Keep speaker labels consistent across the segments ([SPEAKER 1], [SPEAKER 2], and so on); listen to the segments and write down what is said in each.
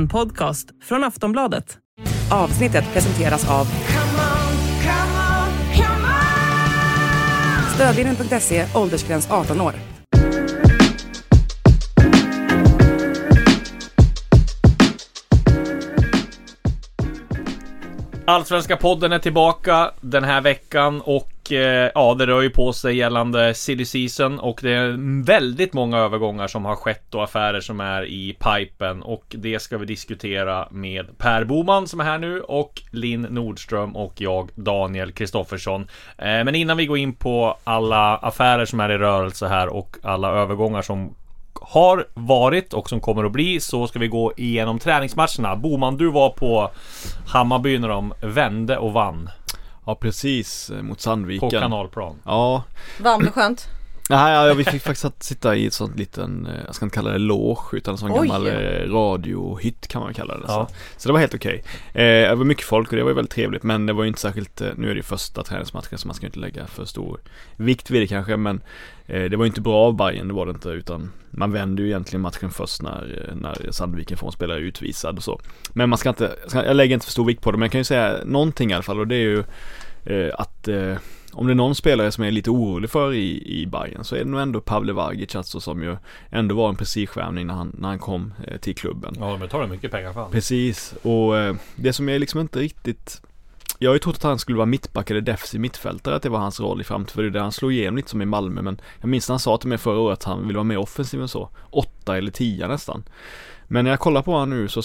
[SPEAKER 1] En podcast från Aftonbladet.
[SPEAKER 2] Avsnittet presenteras av Stödlinjen.se, åldersgräns 18 år.
[SPEAKER 3] Allsvenska podden är tillbaka den här veckan och eh, ja, det rör ju på sig gällande silly season och det är väldigt många övergångar som har skett och affärer som är i pipen och det ska vi diskutera med Per Boman som är här nu och Linn Nordström och jag Daniel Kristoffersson. Eh, men innan vi går in på alla affärer som är i rörelse här och alla övergångar som har varit och som kommer att bli så ska vi gå igenom träningsmatcherna. Boman, du var på Hammarby när de vände och vann.
[SPEAKER 4] Ja precis, mot Sandviken.
[SPEAKER 3] På kanalplan.
[SPEAKER 4] Ja.
[SPEAKER 5] Varmt och skönt.
[SPEAKER 4] Nej, ja, vi fick faktiskt att sitta i ett sånt liten, eh, jag ska inte kalla det loge utan en sån
[SPEAKER 5] Oj.
[SPEAKER 4] gammal eh, radiohytt kan man kalla det.
[SPEAKER 3] Ja.
[SPEAKER 4] Så. så det var helt okej. Eh, det var mycket folk och det var ju väldigt trevligt men det var ju inte särskilt, nu är det ju första träningsmatchen så man ska inte lägga för stor vikt vid det kanske men det var ju inte bra av Bayern det var det inte utan man vänder ju egentligen matchen först när, när Sandviken får en spelare utvisad och så. Men man ska inte, jag lägger inte för stor vikt på det men jag kan ju säga någonting i alla fall och det är ju att om det är någon spelare som jag är lite orolig för i, i Bayern så är det nog ändå Pavle Vagic alltså som ju ändå var en prestigevärvning när han, när han kom eh, till klubben.
[SPEAKER 3] Ja, de betalar mycket pengar för honom.
[SPEAKER 4] Precis, och eh, det som jag liksom inte riktigt jag har ju trott att han skulle vara mittback eller defensiv mittfältare, att det var hans roll i framtiden, för det är det han slog igenom lite som i Malmö, men jag minns när han sa till mig förra året att han ville vara mer offensiv än så, åtta eller tio nästan. Men när jag kollar på honom nu så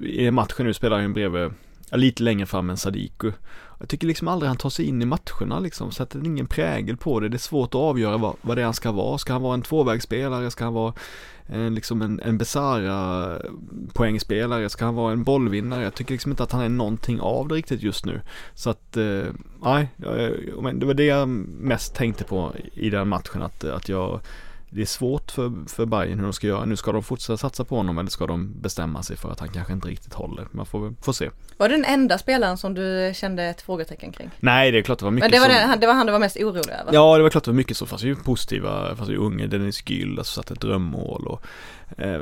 [SPEAKER 4] i matchen nu spelar han bredvid, ja, lite längre fram än Sadiku. Jag tycker liksom aldrig han tar sig in i matcherna liksom, sätter ingen prägel på det. Det är svårt att avgöra vad, vad det är han ska vara. Ska han vara en tvåvägsspelare? Ska han vara en, liksom en, en Besara poängspelare? Ska han vara en bollvinnare? Jag tycker liksom inte att han är någonting av det riktigt just nu. Så att, eh, nej, eh, det var det jag mest tänkte på i den matchen. Att, att jag, det är svårt för, för Bayern hur de ska göra. Nu ska de fortsätta satsa på honom eller ska de bestämma sig för att han kanske inte riktigt håller. Man får, får se.
[SPEAKER 5] Var det den enda spelaren som du kände ett frågetecken kring?
[SPEAKER 4] Nej, det är klart det var mycket
[SPEAKER 5] Men det var,
[SPEAKER 4] som-
[SPEAKER 5] den, det var han du var mest orolig över?
[SPEAKER 4] Ja, det var klart det var mycket så. Fast ju positiva, fast ju unge Dennis Gyll, alltså satte ett drömmål och eh,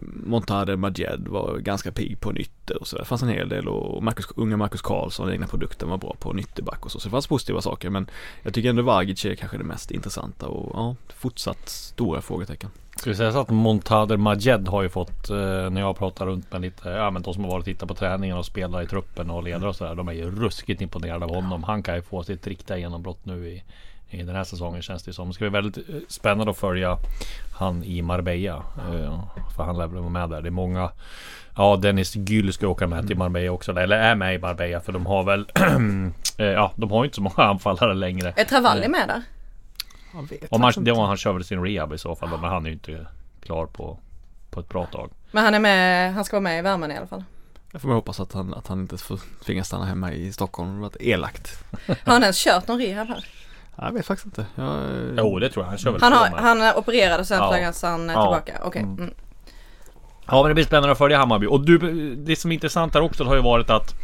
[SPEAKER 4] Montade Majed var ganska pigg på nytter och så där. Det fanns en hel del och Marcus, unga Marcus Karlsson, egna produkten var bra på nytterback och så. Så det fanns positiva saker men jag tycker ändå Vagic är kanske det mest intressanta och ja, fortsatt stora frågetecken.
[SPEAKER 3] Ska vi säga så att Montader Majed har ju fått, eh, när jag pratar runt med lite, ja men de som har varit och tittat på träningen och spelar i truppen och ledare och sådär. De är ju ruskigt imponerade av honom. Han kan ju få sitt riktiga genombrott nu i, i den här säsongen känns det som. Det ska bli väldigt eh, spännande att följa han i Marbella. Eh, för han lär väl vara med där. Det är många Ja Dennis Gyll ska åka med till Marbella också. Eller är med i Marbella för de har väl eh, Ja de har ju inte så många anfallare längre.
[SPEAKER 5] Är Travalli med där?
[SPEAKER 4] Jag vet
[SPEAKER 3] Om han,
[SPEAKER 4] inte.
[SPEAKER 3] han kör väl sin rehab i så fall. Men han är ju inte klar på, på ett bra tag.
[SPEAKER 5] Men han är med, han ska vara med i värmen i alla fall.
[SPEAKER 4] Jag får man hoppas att han, att han inte får tvingas stanna hemma i Stockholm. Det var elakt.
[SPEAKER 5] Har han ens kört någon rehab här?
[SPEAKER 4] Jag vet faktiskt inte. Jag,
[SPEAKER 3] Jo det tror jag. Han kör väl
[SPEAKER 5] Han, har, han är opererad och sen
[SPEAKER 3] Ja.
[SPEAKER 5] flaggas han
[SPEAKER 3] Ja.
[SPEAKER 5] tillbaka? Okej.
[SPEAKER 3] Mm.
[SPEAKER 5] Mm.
[SPEAKER 3] Ja men det blir spännande att följa Hammarby. Och du, det som är intressant här också har ju varit att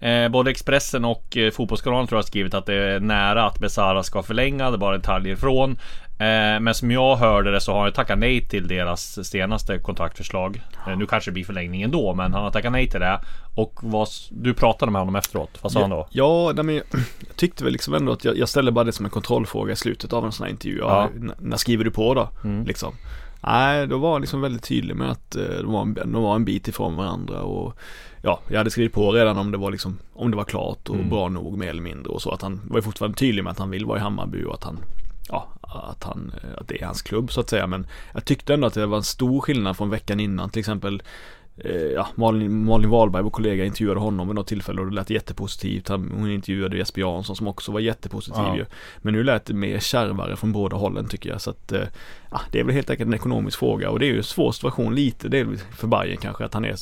[SPEAKER 3] eh, Både Expressen och eh, Fotbollskanalen tror jag har skrivit att det är nära att Besara ska förlänga. Det är bara detaljer ifrån. Eh, men som jag hörde det så har han tackat nej till deras senaste kontraktförslag. Eh, nu kanske det blir förlängning ändå men han har tackat nej till det. Och vad, du pratade med honom efteråt. Vad sa han då?
[SPEAKER 4] Ja, nej, men jag, jag tyckte väl liksom ändå att jag, jag ställde bara det som en kontrollfråga i slutet av en sån här intervju. Ja.
[SPEAKER 3] Ja.
[SPEAKER 4] När skriver du på då?
[SPEAKER 3] Mm.
[SPEAKER 4] Liksom. Nej, då var han liksom väldigt tydlig med att eh, de var, en, de var en bit ifrån varandra och ja, jag hade skrivit på redan om det var liksom, om det var klart och
[SPEAKER 3] Mm.
[SPEAKER 4] bra nog mer eller mindre och så att han var fortfarande tydlig med att han vill vara i Hammarby och att han Ja, att han, eh, att det är hans klubb så att säga men jag tyckte ändå att det var en stor skillnad från veckan innan till exempel eh, Ja, Malin, Malin Wahlberg, vår kollega, intervjuade honom vid något tillfälle och det lät jättepositivt. Han- Hon intervjuade Jesper Jansson som också var jättepositiv
[SPEAKER 3] Ja.
[SPEAKER 4] ju. Men nu lät det mer kärvare från båda hållen tycker jag. Så att, eh, ja, det är väl helt enkelt en ekonomisk fråga och det är ju en svår situation lite, väl för Bayern kanske att han är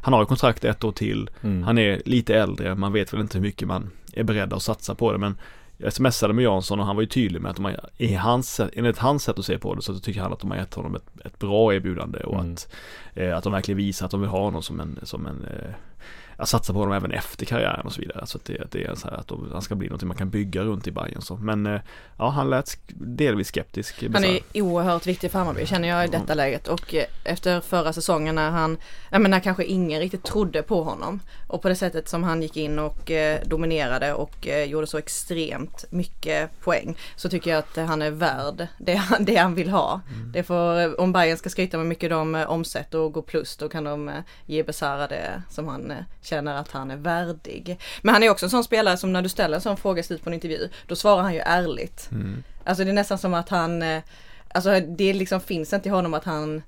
[SPEAKER 4] Han har ju kontrakt ett år till,
[SPEAKER 3] Mm.
[SPEAKER 4] han är lite äldre, man vet väl inte hur mycket man är beredd att satsa på det men jag smsade med Jansson och han var ju tydlig med att de har, i hans, enligt hans sätt att se på det så tycker han att de har gett honom ett, ett bra erbjudande och
[SPEAKER 3] Mm.
[SPEAKER 4] att, eh, att de verkligen visar att de vill ha honom som en, som en eh, jag satsar på honom även efter karriären och så vidare. Så att det, det är så här att de, han ska bli någonting man kan bygga runt i Bayern så. Men eh, ja, han lät delvis skeptisk.
[SPEAKER 5] Han är oerhört viktig för Hammarby känner jag i detta läget och eh, efter förra säsongen när han, jag menar kanske ingen riktigt trodde på honom och på det sättet som han gick in och eh, dominerade och gjorde så extremt mycket poäng så tycker jag att han är värd det han, det han vill ha. Det får, om Bayern ska skryta med mycket de omsätter och går plus då kan de ge Besara det som han känner att han är värdig. Men han är också en sån spelare som när du ställer en sån fråga i slutet på en intervju då svarar han ju ärligt. Alltså det är nästan som att han, eh, alltså det liksom finns inte i honom att han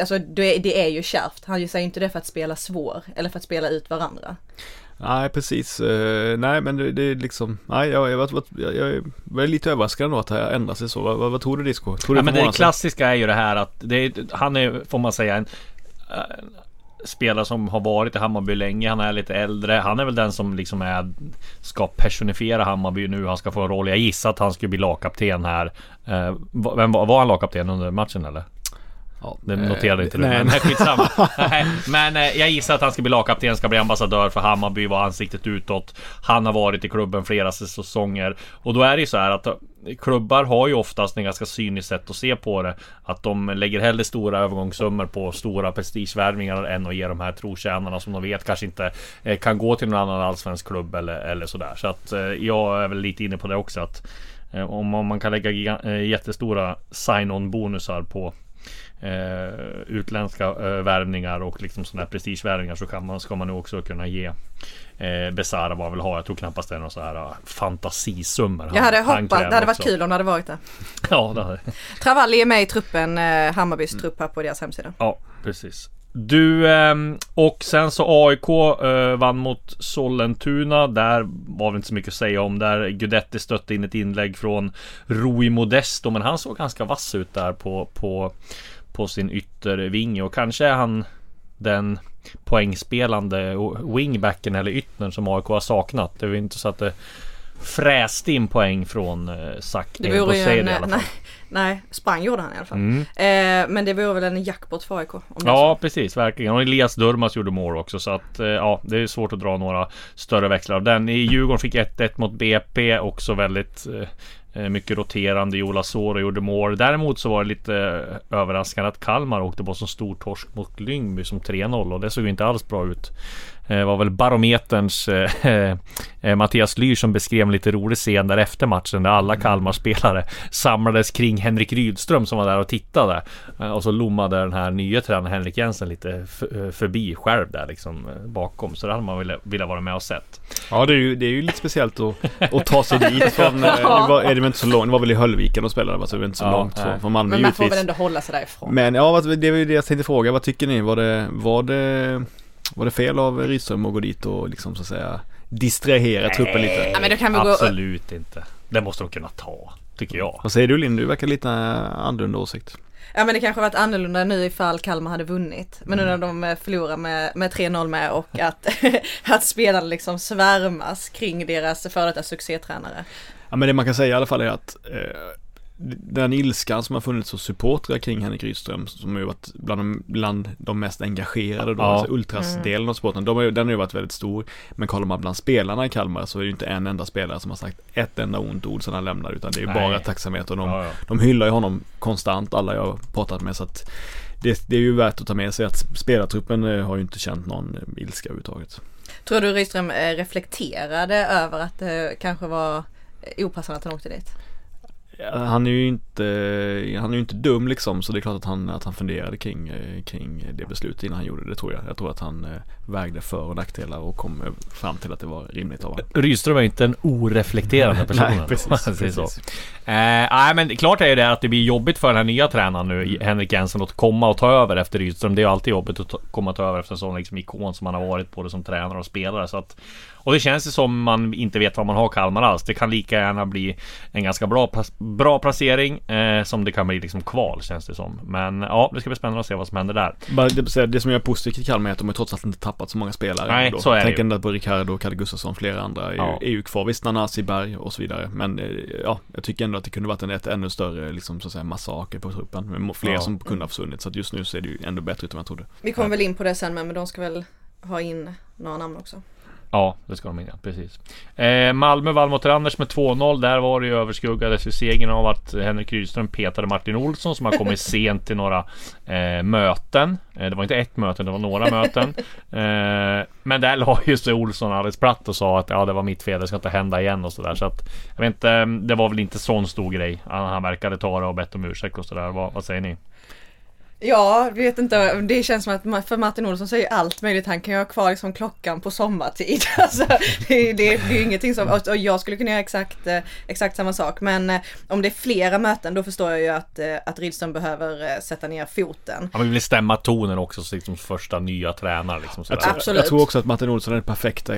[SPEAKER 5] Alltså det är, det är ju kärvt. Han säger inte det för att spela svår eller för att spela ut varandra.
[SPEAKER 4] Nej precis, Eh, nej men det, det är liksom, nej jag, jag, jag, jag, jag var lite överraskad ändå att det ändrar sig så. Vad, vad, vad tror du Disco? Tror du
[SPEAKER 3] Ja, men det klassiska är ju det här att det är, han är, får man säga, en spelare som har varit i Hammarby länge. Han är lite äldre. Han är väl den som liksom är ska personifiera Hammarby nu. Han ska få en roll. Jag gissar att han skulle bli lagkapten här. Eh, vem var, var han lagkapten under matchen eller?
[SPEAKER 4] Ja,
[SPEAKER 3] Det
[SPEAKER 4] eh,
[SPEAKER 3] noterade inte du.
[SPEAKER 4] nej,
[SPEAKER 3] Men skitsamma. Men eh, jag gissar att han ska bli lagkapten, ska bli ambassadör för Hammarby, vara ansiktet utåt. Han har varit i klubben flera säsonger. Och då är det ju så här att eh, klubbar har ju oftast en ganska cyniskt sätt att se på det. Att de lägger hellre stora övergångssummor på stora prestigevärvningar än att ge de här trotjänarna som de vet kanske inte eh, kan gå till någon annan allsvensk klubb eller, eller sådär. Så att eh, jag är väl lite inne på det också att eh, om man kan lägga eh, jättestora sign-on bonusar på eh, utländska eh, värvningar och liksom sådana här prestigevärvningar så kan man, ska man nog också kunna ge eh, Besara vad han vill ha. Jag tror knappast det är några så här uh, fantasisummor.
[SPEAKER 5] Jag hade hoppat, det hade varit
[SPEAKER 3] också.
[SPEAKER 5] kul om det hade varit det.
[SPEAKER 3] Ja, det hade,
[SPEAKER 5] Travalli är med i truppen, eh, Hammarbys trupp här på deras hemsida.
[SPEAKER 3] ja, precis. Du ehm, och sen så AIK eh, vann mot Sollentuna. Där var det inte så mycket att säga om. Där Guidetti stötte in ett inlägg från Rui Modesto. Men han såg ganska vass ut där på, på, på sin yttervinge. Och kanske är han den poängspelande wingbacken eller yttern som AIK har saknat. Det är väl inte så att det fräste in poäng från eh, Zac
[SPEAKER 5] Det vore ju en,
[SPEAKER 3] i alla fall.
[SPEAKER 5] nej, nej, sprang gjorde han i alla fall.
[SPEAKER 3] Mm.
[SPEAKER 5] Eh, men det vore väl en jackpot för AIK.
[SPEAKER 3] Ja precis, verkligen. Och Elias Durmas gjorde mål också så att eh, ja, det är svårt att dra några större växlar. Den i Djurgården fick 1-1 mot BP också väldigt eh, eh, mycket roterande. Jola Soro gjorde mål. Däremot så var det lite eh, överraskande att Kalmar åkte på så stor torsk mot Lyngby som 3-0 och det såg ju inte alls bra ut. Eh, Det var väl barometerns eh, eh, Mattias Lyr som beskrev en lite rolig scen där efter matchen där alla Kalmar-spelare samlades kring Henrik Rydström som var där och tittade. Eh, Och så lommade den här nya tränaren Henrik Jensen lite eh, förbi själv där liksom eh, bakom. Så det hade man velat, vara med och sett.
[SPEAKER 4] Ja det är ju, det är ju lite speciellt att, att ta sig dit från, eh, det var, är det inte så långt, det var väl i Höllviken och spelade va? Så det var inte så
[SPEAKER 3] Ja,
[SPEAKER 4] långt
[SPEAKER 3] nej.
[SPEAKER 4] från, från Malmö
[SPEAKER 5] Men man får
[SPEAKER 4] givetvis.
[SPEAKER 5] väl ändå hålla sig därifrån.
[SPEAKER 4] Men ja, vad- det var ju det jag tänkte fråga. Vad tycker ni? Var det, var det, var det fel av Rydström att gå dit och liksom så att säga distrahera truppen lite?
[SPEAKER 5] Ja, men då kan vi gå-
[SPEAKER 3] Absolut inte. Det måste de kunna ta, tycker jag.
[SPEAKER 4] Vad säger du Linn? Du verkar lite annorlunda åsikt.
[SPEAKER 5] Ja men det kanske varit annorlunda nu ifall Kalmar hade vunnit. Men nu när de eh, förlorar med, med 3-0 med och att, att spelarna liksom svärmas kring deras före detta succétränare.
[SPEAKER 4] Ja men det man kan säga i alla fall är att eh, den ilskan som har funnits hos supportrar kring Henrik Rydström som har ju varit bland de, bland de mest engagerade då,
[SPEAKER 3] Ja.
[SPEAKER 4] alltså ultrasdelen av sporten, de har ju, den har ju varit väldigt stor. Men kollar man bland spelarna i Kalmar så är det ju inte en enda spelare som har sagt ett enda ont ord sedan han lämnade utan det är ju bara tacksamhet och de,
[SPEAKER 3] Ja, ja.
[SPEAKER 4] de hyllar ju honom konstant, alla jag har pratat med så att det, det är ju värt att ta med sig att spelartruppen eh, har ju inte känt någon ilska överhuvudtaget.
[SPEAKER 5] Tror du Rydström eh, reflekterade över att det kanske var eh, opassande att han åkte dit?
[SPEAKER 4] Han är ju inte, han är ju inte dum liksom så det är klart att han, att han funderade kring, eh, kring det beslutet innan han gjorde det tror jag. Jag tror att han eh, vägde för och nackdelar och kom eh, fram till att det var rimligt av honom.
[SPEAKER 3] Rydström är inte en oreflekterande person.
[SPEAKER 4] Nej, precis,
[SPEAKER 3] säger så.
[SPEAKER 4] precis.
[SPEAKER 3] Eh, nej men klart är ju det att det blir jobbigt för den här nya tränaren nu, Henrik Jensen, att komma och ta över efter Rydström. Det är ju alltid jobbigt att ta, komma och ta över efter en sån liksom ikon som man har varit både som tränare och spelare. Så att, och det känns ju som man inte vet vad man har Kalmar alls. Det kan lika gärna bli en ganska bra, bra placering eh, som det kan bli liksom kval känns det som. Men ja, det ska bli spännande att se vad som händer där.
[SPEAKER 4] Bara det, det som jag är positivt i Kalmar är att de har trots allt inte tappat så många spelare.
[SPEAKER 3] Nej,
[SPEAKER 4] ändå.
[SPEAKER 3] så är det
[SPEAKER 4] Tänk ändå på Ricardo, Kalle Gustafsson, flera andra är,
[SPEAKER 3] Ja.
[SPEAKER 4] ju, är ju kvar. Visst, Nanasi, Berg och så vidare. Men eh, ja, jag tycker ändå att det kunde varit en ett ännu större liksom så att säga massaker på truppen. Med fler
[SPEAKER 3] Ja.
[SPEAKER 4] som kunde ha försvunnit. Så att just nu så är det ju ändå bättre ut än jag trodde.
[SPEAKER 5] Vi kommer väl in på det sen men, men de ska väl ha in några namn också.
[SPEAKER 3] Ja, det ska de in, ja, precis. Eh, Malmö vann mot Randers med 2-0. Där var det ju överskuggades ju segern av att Henrik Rydström petade Martin Olsson som har kommit sent till några eh, möten. Eh, det var inte ett möte, det var några möten. Eh, men där la ju sig Olsson alldeles platt och sa att ja, det var mitt fel, det ska inte hända igen och sådär. Så att jag vet inte, det var väl inte sån stor grej. Han, han verkade ta det och bett om ursäkt och sådär. Vad, vad säger ni?
[SPEAKER 5] Ja, vet inte. Det känns som att för Martin Olsson säger allt möjligt. Han kan ju ha kvar liksom klockan på sommartid. Alltså, det, det, det är ju ingenting som, och jag skulle kunna göra exakt, eh, exakt samma sak. Men eh, om det är flera möten då förstår jag ju att, eh, att Rydström behöver sätta ner foten.
[SPEAKER 3] Han vill stämma tonen också som liksom första nya tränare. Liksom,
[SPEAKER 4] jag, tror, jag tror också att Martin Olsson är den perfekta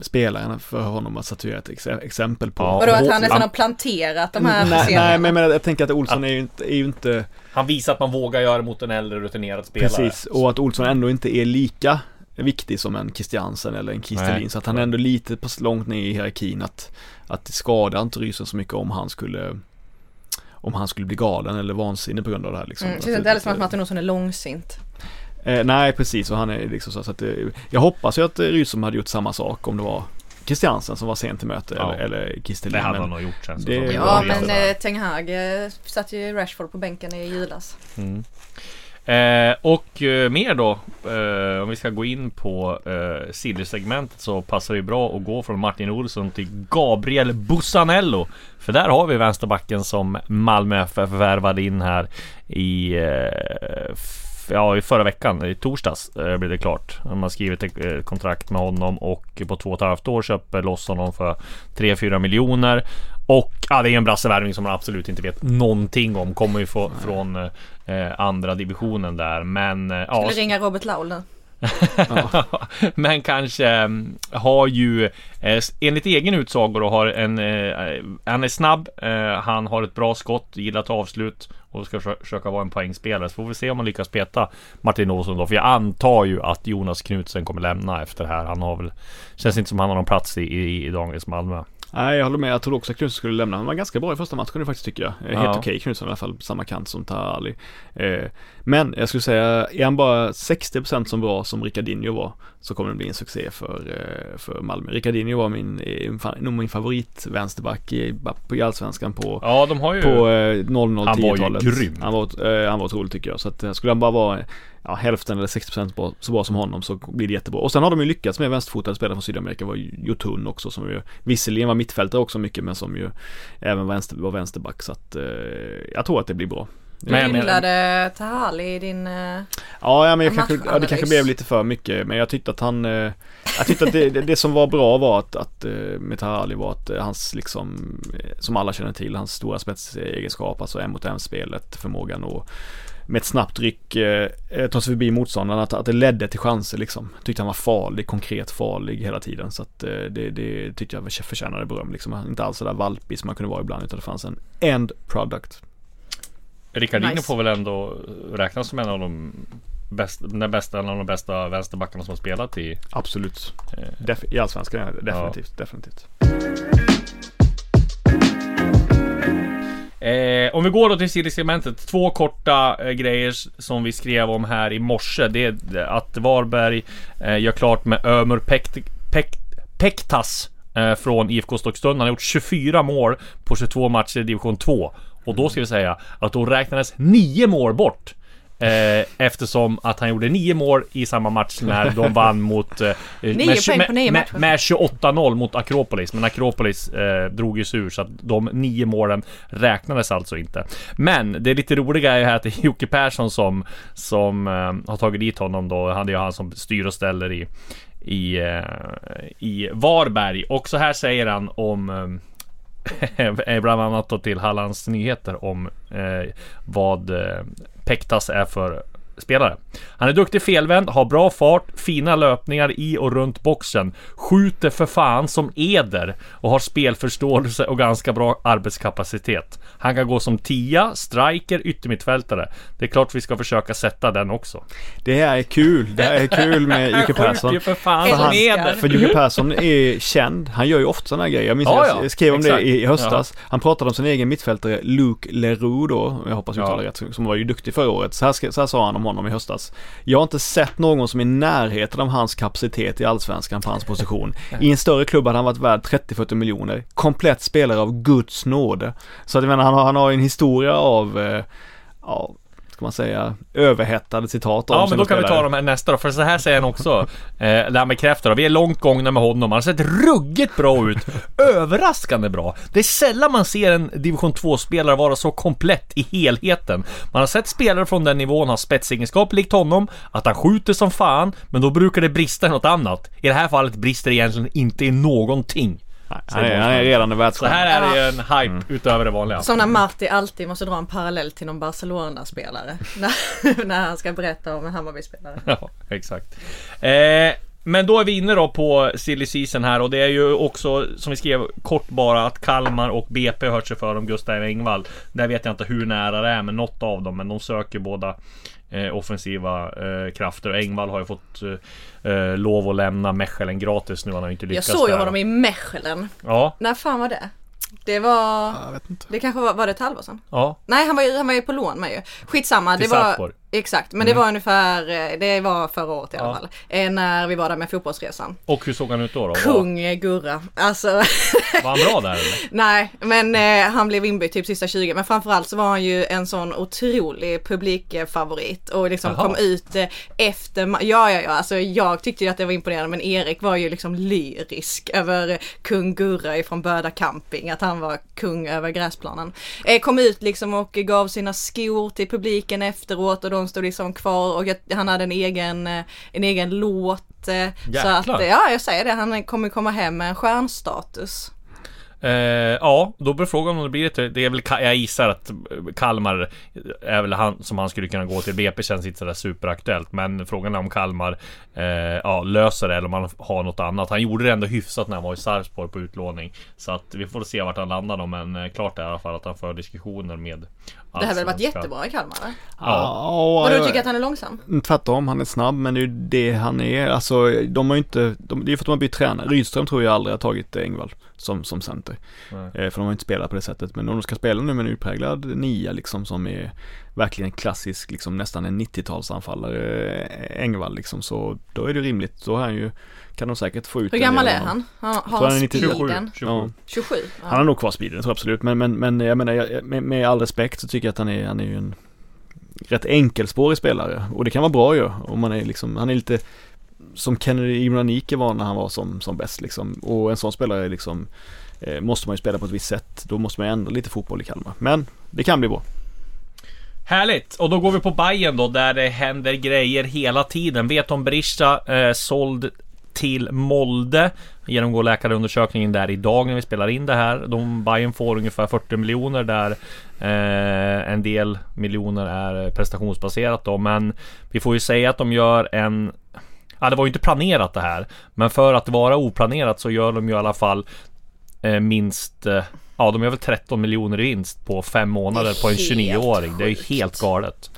[SPEAKER 4] spelaren för honom att statuera ett ex exempel på.
[SPEAKER 5] Ja. Vadå att han nästan har planterat de här
[SPEAKER 4] Nej, nej men jag, jag tänker att Olsson är ju inte, är ju inte
[SPEAKER 3] Han visar att man vågar göra mot en äldre rutinerad spelare.
[SPEAKER 4] Precis, och att Olsson ändå inte är lika viktig som en Christiansen eller en Kristelin. Så att han är ändå lite på långt ner i hierarkin att, att det skadar inte Rysen så mycket om han skulle om han skulle bli galen eller vansinnig på grund av det här liksom.
[SPEAKER 5] Mm, det känns inte heller som att Martin Olsson är långsint.
[SPEAKER 4] Eh, nej precis och han är liksom så, så att det, Jag hoppas ju att Rydström hade gjort samma sak om det var Christiansen som var sent till möte ja. eller, eller Kistelin.
[SPEAKER 3] Det hade han nog gjort sen.
[SPEAKER 5] Det, ja men eh, Ten Hag eh, satt ju Rashford på bänken i julas.
[SPEAKER 3] Mm. Eh, och eh, mer då, eh, om vi ska gå in på eh, Silly-segmentet så passar det bra att gå från Martin Olsson till Gabriel Bussanello. För där har vi vänsterbacken som Malmö FF värvade in här i eh, ja, i förra veckan, i torsdags eh, blev det klart. De har skrivit ett eh, kontrakt med honom och på två och ett halvt år köper loss honom för 3-4 miljoner. Och ja, det är en brassevärvning som man absolut inte vet någonting om. Kommer ju få, från eh, andra divisionen där. Men eh,
[SPEAKER 5] ja. Skulle ringa Robert Laul nu.
[SPEAKER 3] Men kanske mm, har ju eh, enligt egen utsago då har en eh, Han är snabb eh, Han har ett bra skott, gillar att avslut och ska försöka vara en poängspelare. Så får vi se om man lyckas peta Martin Olsson då. För jag antar ju att Jonas Knutsen kommer lämna efter det här. Han har väl Känns inte som han har någon plats i, i, i dagens Malmö.
[SPEAKER 4] Nej, jag håller med. Jag trodde också att Knutsson skulle lämna. Han var ganska bra i första matchen faktiskt tycker jag. Helt ja. okej okay, Knutsson i alla fall, på samma kant som Tahali. Eh, men jag skulle säga, är han bara 60% som bra som Ricardinho var så kommer det bli en succé för, eh, för Malmö. Ricardinho var min, eh, nog min favorit vänsterback i, i Allsvenskan på,
[SPEAKER 3] ja, de har ju,
[SPEAKER 4] på 00-10-talet.
[SPEAKER 3] Han var ju grym.
[SPEAKER 4] Han var, han var otrolig tycker jag. Så att skulle han bara vara ja, hälften eller 60% så bra som honom så blir det jättebra. Och sen har de ju lyckats med vänsterfotade spelare från Sydamerika. Var Jotun också som ju visserligen var mittfältare också mycket men som ju även vänster, var vänsterback. Så att eh, jag tror att det blir bra.
[SPEAKER 5] Du gillade Tahali i din
[SPEAKER 4] Ja, ja men jag kanske, ja, det kanske blev lite för mycket men jag tyckte att han eh, Jag tyckte att det, det, som var bra var att, att eh, med Tahali var att hans liksom Som alla känner till, hans stora spetsegenskap, alltså en mot en spelet, förmågan och med ett snabbt ryck eh, eh, ta sig förbi motståndaren, att, att det ledde till chanser liksom. Tyckte han var farlig, konkret farlig hela tiden. Så att eh, det, det tyckte jag förtjänade beröm liksom. Inte alls sådär valpig som man kunde vara ibland, utan det fanns en end product.
[SPEAKER 3] Ricardino nice. får väl ändå räknas som en av de bästa, den bästa, en av de bästa vänsterbackarna som har spelat i
[SPEAKER 4] Absolut. Eh, Def I Allsvenskan, definitivt, ja. definitivt.
[SPEAKER 3] Eh, om vi går då till Silly-segmentet. Två korta eh, grejer som vi skrev om här i morse. Det är att Varberg eh, gör klart med Ömer Pekt, Pekt, Pektas eh, från IFK Stockstund. Han har gjort 24 mål på 22 matcher i division 2. Och då ska vi säga att då räknades 9 mål bort. Eh, eftersom att han gjorde nio mål i samma match när de vann mot... Eh,
[SPEAKER 5] nio med, nio
[SPEAKER 3] med. Med 28-0 mot Akropolis. Men Akropolis eh, drog ju sig ur så att de nio målen räknades alltså inte. Men det lite roliga är ju här att det är Jocke Persson som, som eh, har tagit dit honom då. Han är ju han som styr och ställer i, i, eh, i Varberg. Och så här säger han om eh, Eh, bland annat då till Hallands Nyheter om eh, vad eh, Pektas är för spelare. Han är duktig felvänd, har bra fart, fina löpningar i och runt boxen, skjuter för fan som eder och har spelförståelse och ganska bra arbetskapacitet. Han kan gå som tia, striker, yttermittfältare. Det är klart vi ska försöka sätta den också.
[SPEAKER 4] Det här är kul. Det här är kul med Jocke Persson.
[SPEAKER 3] för fan för, han, eder.
[SPEAKER 4] för Jocke Persson är känd. Han gör ju ofta sådana här grejer. Jag minns ja, ja. jag skrev om Exakt. det i höstas. Ja. Han pratade om sin egen mittfältare Luke Leroux då. Jag hoppas jag uttalar ja. rätt. Som var ju duktig förra året. Så här, så här sa han om om honom i höstas. Jag har inte sett någon som i närheten av hans kapacitet i allsvenskan på hans position. I en större klubb hade han varit värd 30-40 miljoner. Komplett spelare av Guds nåde. Så att jag menar, han har, han har en historia av, eh, ja, ska man säga, överhettade citat om
[SPEAKER 3] Ja men då kan vi ta de här nästa då, för så här säger han också eh, Det han bekräftar då, vi är långt gångna med honom, han har sett ruggigt bra ut. Överraskande bra. Det är sällan man ser en division 2-spelare vara så komplett i helheten. Man har sett spelare från den nivån ha spetsegenskap likt honom Att han skjuter som fan Men då brukar det brista i något annat. I det här fallet brister det egentligen inte i någonting
[SPEAKER 4] Nej, Han är, han är redan en
[SPEAKER 3] Så
[SPEAKER 4] världsstjärna.
[SPEAKER 3] här är det ju en hype utöver det vanliga
[SPEAKER 5] Som när Marti alltid måste dra en parallell till någon Barcelona-spelare. när, när han ska berätta om en Hammarby-spelare.
[SPEAKER 3] Ja, exakt. Eh, men då är vi inne då på silly season här och det är ju också som vi skrev kort bara att Kalmar och BP har hört sig för om Gustav Engvall. Där vet jag inte hur nära det är med något av dem men de söker båda eh, offensiva eh, krafter och Engvall har ju fått eh, eh, lov att lämna Mechelen gratis nu. Han har ju inte
[SPEAKER 5] Jag
[SPEAKER 3] lyckats
[SPEAKER 5] såg ju honom i Mechelen.
[SPEAKER 3] Ja,
[SPEAKER 5] När fan var det? Det var...
[SPEAKER 4] Jag vet inte.
[SPEAKER 5] Det kanske var, var det ett halvår sedan?
[SPEAKER 3] ja.
[SPEAKER 5] Nej han var ju, han var ju på lån med ju. Skitsamma.
[SPEAKER 3] Till
[SPEAKER 5] det var,
[SPEAKER 3] Sarpsborg.
[SPEAKER 5] Exakt, men det var ungefär, eh, det var förra året i alla
[SPEAKER 3] Ja.
[SPEAKER 5] fall. Eh, när vi var där med fotbollsresan.
[SPEAKER 3] Och hur såg han ut då? då?
[SPEAKER 5] Kung eh, Gurra. Alltså,
[SPEAKER 3] var han bra där eller?
[SPEAKER 5] nej, men eh, han blev inbytt typ sista 20. Men framförallt så var han ju en sån otrolig publikfavorit och liksom
[SPEAKER 3] Jaha.
[SPEAKER 5] kom ut eh, efter, ja ja ja, alltså jag tyckte ju att det var imponerande men Erik var ju liksom lyrisk över kung Gurra ifrån Böda camping, att han var kung över gräsplanen. Eh, kom ut liksom och gav sina skor till publiken efteråt och de stod liksom kvar och jag, han hade en egen, eh, en egen låt. eh, Så
[SPEAKER 3] Jäklar.
[SPEAKER 5] att, ja jag säger det, han kommer komma hem med en stjärnstatus.
[SPEAKER 3] Eh, ja, då blir frågan om det blir ett... Det är väl, jag gissar att eh, Kalmar är väl han som han skulle kunna gå till. BP känns inte sådär superaktuellt. Men frågan är om Kalmar eh, ja, löser det eller om han har något annat. Han gjorde det ändå hyfsat när han var i Sarpsborg på utlåning. Så att vi får se vart han landar då. Men klart är i alla fall att han för diskussioner med
[SPEAKER 5] Det har väl varit
[SPEAKER 3] allsvenska-
[SPEAKER 5] jättebra i Kalmar? eller?
[SPEAKER 3] Ja.
[SPEAKER 5] Och du tycker att han är långsam?
[SPEAKER 4] Mm, Tvärtom, han är snabb men det är ju det han är. Alltså de har ju inte, de, det är för att de har bytt tränare. Rydström tror jag aldrig har tagit Engvall som, som center. Eh, för de har inte spelat på det sättet. Men om de ska spela nu med en utpräglad nia liksom som är verkligen klassisk, liksom nästan en 90-talsanfallare, eh, Engvall liksom. Så då är det rimligt. Då har han ju, kan de säkert få ut
[SPEAKER 5] Hur gammal är
[SPEAKER 4] honom.
[SPEAKER 5] han? Har,
[SPEAKER 4] han
[SPEAKER 5] han
[SPEAKER 4] är 97.
[SPEAKER 5] speeden?
[SPEAKER 3] 27.
[SPEAKER 4] Ja.
[SPEAKER 5] 27? Ja.
[SPEAKER 4] Han har nog kvar speeden, tror jag absolut. Men, men, men jag menar, jag, med, med all respekt så tycker jag att han är, han är ju en rätt enkelspårig spelare. Och det kan vara bra ju. Om man är liksom, han är lite som Kennedy Imranike var när han var som, som bäst liksom. Och en sån spelare är liksom eh, måste man ju spela på ett visst sätt. Då måste man ju ändra lite fotboll i Kalmar. Men det kan bli bra.
[SPEAKER 3] Härligt! Och då går vi på Bayern då, där det händer grejer hela tiden. Veton Berisha eh, såld till Molde. Genomgår läkarundersökningen där idag när vi spelar in det här. De, Bayern får ungefär 40 miljoner där eh, en del miljoner är prestationsbaserat då. Men vi får ju säga att de gör en Ja, det var ju inte planerat det här. Men för att vara oplanerat så gör de ju i alla fall eh, minst eh, Ja, de gör väl 13 miljoner i vinst på fem månader på en
[SPEAKER 5] helt
[SPEAKER 3] 29-åring. Det är ju helt galet.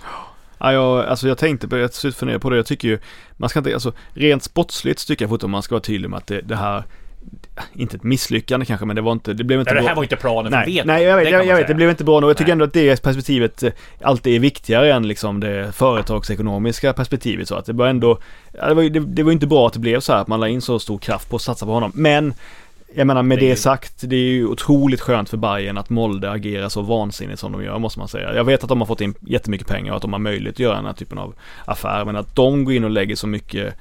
[SPEAKER 4] Ja, jag, alltså jag tänkte på, jag till slut fundera på det. Jag tycker ju, man ska inte, alltså rent sportsligt tycker jag fortfarande man ska vara tydlig med att det, det här inte ett misslyckande kanske men det var inte, det blev inte
[SPEAKER 3] Nej, det
[SPEAKER 4] bra.
[SPEAKER 3] här var inte planen för
[SPEAKER 4] Nej,
[SPEAKER 3] Veton.
[SPEAKER 4] nej jag vet,
[SPEAKER 3] Det
[SPEAKER 4] jag, jag vet, det blev inte bra nog. Jag tycker
[SPEAKER 3] Nej.
[SPEAKER 4] ändå att det perspektivet eh, alltid är viktigare än liksom det företagsekonomiska perspektivet. Så att det var ändå, det var, det, det var inte bra att det blev så här att man la in så stor kraft på att satsa på honom. Men jag menar med
[SPEAKER 3] Det
[SPEAKER 4] sagt, det är ju otroligt skönt för Bayern att Molde agerar så vansinnigt som de gör måste man säga. Jag vet att de har fått in jättemycket pengar och att de har möjlighet att göra den här typen av affär. Men att de går in och lägger så mycket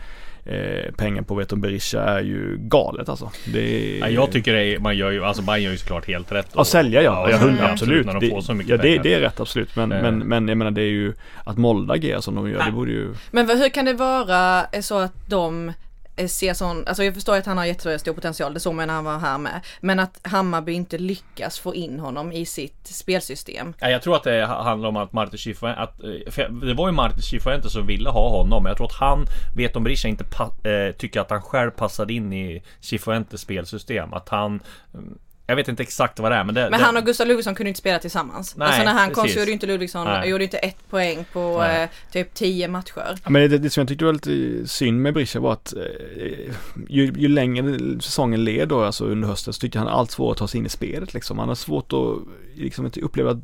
[SPEAKER 4] eh, pengar på Veton Berisha är ju galet alltså. Det är...
[SPEAKER 3] Ja, jag tycker det är, man gör ju, alltså Bayern gör ju såklart helt rätt.
[SPEAKER 4] Ja, sälja ja. ja, hundra, absolut.
[SPEAKER 3] När de får så mycket
[SPEAKER 4] ja, det,
[SPEAKER 3] pengar.
[SPEAKER 4] det är rätt absolut. Men,
[SPEAKER 3] Eh.
[SPEAKER 4] men, men jag menar det är ju att Molde agerar som de gör. Det borde ju...
[SPEAKER 5] Men hur kan det vara så att de Eh, se ser sån, alltså jag förstår att han har jättestor potential, det såg man när han var här med. Men att Hammarby inte lyckas få in honom i sitt spelsystem.
[SPEAKER 3] Ja, jag tror att det handlar om att Martin Schifuente, att, eh, det var ju Martin Schifuente som ville ha honom. Men jag tror att han vet om Berisha inte pa- eh, tycker att han själv passade in i Cifuentes spelsystem. Att han... Mm, jag vet inte exakt vad det är men det...
[SPEAKER 5] Men
[SPEAKER 3] det,
[SPEAKER 5] han och Gustav Ludvigsson kunde inte spela tillsammans.
[SPEAKER 3] Nej,
[SPEAKER 5] alltså när han kom så gjorde inte Ludvigsson,
[SPEAKER 3] Nej.
[SPEAKER 5] gjorde inte ett poäng på
[SPEAKER 3] Nej.
[SPEAKER 5] eh, typ 10 matcher.
[SPEAKER 4] Ja, Men det, det som jag tyckte var lite synd med Berisha var att eh, ju, ju längre säsongen led då, alltså under hösten, så tyckte han allt svårare att ta sig in i spelet liksom. Han har svårt att liksom inte uppleva att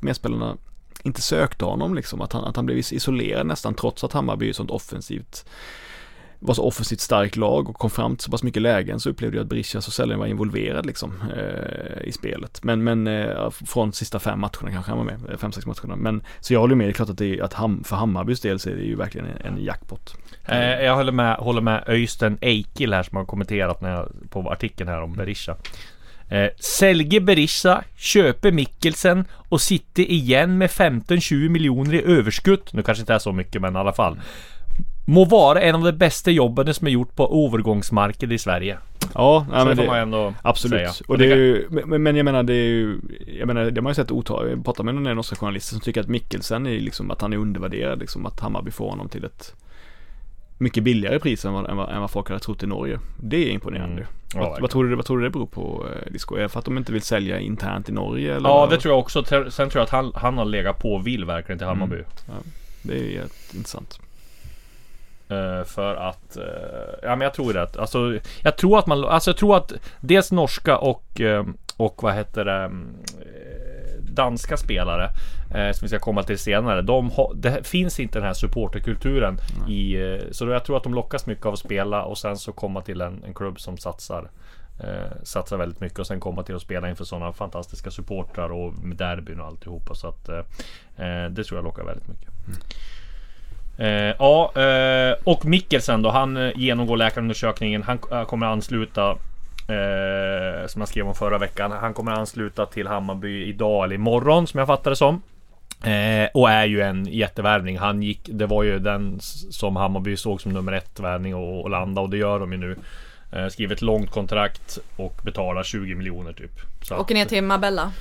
[SPEAKER 4] medspelarna inte sökte honom liksom. Att han, att han blev isolerad nästan trots att Hammarby är ett sånt offensivt var så offensivt starkt lag och kom fram till så pass mycket lägen så upplevde jag att Berisha så sällan var involverad liksom eh, i spelet. Men, men eh, från sista fem matcherna kanske han var med, eh, fem, sex matcherna. Men så jag håller med, det är klart att, det är, att ham, för Hammarbys del så är det ju verkligen en, en jackpot.
[SPEAKER 3] Eh, jag håller med, håller med Öystein Eikil här som har kommenterat när jag, på artikeln här om Berisha. Eh, säljer Berisha, köper Mikkelsen och sitter igen med 15-20 miljoner i överskott. Nu kanske inte är så mycket men i alla fall. Må vara en av de bästa jobben som är gjort på övergångsmarknaden i Sverige.
[SPEAKER 4] Ja,
[SPEAKER 3] så det får man ändå
[SPEAKER 4] absolut.
[SPEAKER 3] säga.
[SPEAKER 4] Och det är ju, men, men jag menar det är ju, jag menar det har man ju sett otal, jag pratar med några norska journalister som tycker att Mikkelsen är liksom att han är undervärderad liksom, att Hammarby får honom till ett mycket billigare pris än vad, än vad, än vad folk hade trott i Norge. Det är imponerande.
[SPEAKER 3] Mm. Ja,
[SPEAKER 4] vad, vad, tror du, vad tror du det beror på eh, Disco? Är det för att de inte vill sälja internt i Norge? Eller
[SPEAKER 3] Ja det tror jag också. Sen tror jag att han, han har legat på och vill verkligen till Hammarby.
[SPEAKER 4] Mm. Ja, det är intressant.
[SPEAKER 3] Eh, för att, eh, ja men jag tror det. Alltså, jag tror att man, alltså jag tror att dels norska och, eh, och vad heter det, mm, eh, danska spelare som vi ska komma till senare. De har, det finns inte den här supporterkulturen i, eh, så jag tror att de lockas mycket av att spela och sen så komma till en, en klubb som satsar Eh, satsar väldigt mycket och sen komma till att spela inför sådana fantastiska supportrar och med derbyn och alltihopa. Så att eh, det tror jag lockar väldigt mycket. Eh, ja, eh, och Mikkelsen då. Han eh, genomgår läkarundersökningen. Han eh, kommer ansluta eh, som jag skrev om förra veckan. Han kommer ansluta till Hammarby idag eller imorgon som jag fattar det som. Eh, och är ju en jättevärvning. Han gick, det var ju den som Hammarby såg som nummer ett värvning och, och landa och det gör de ju nu. Eh, skriver ett långt kontrakt och betalar 20 miljoner typ. Så
[SPEAKER 5] Åker ner till Marbella.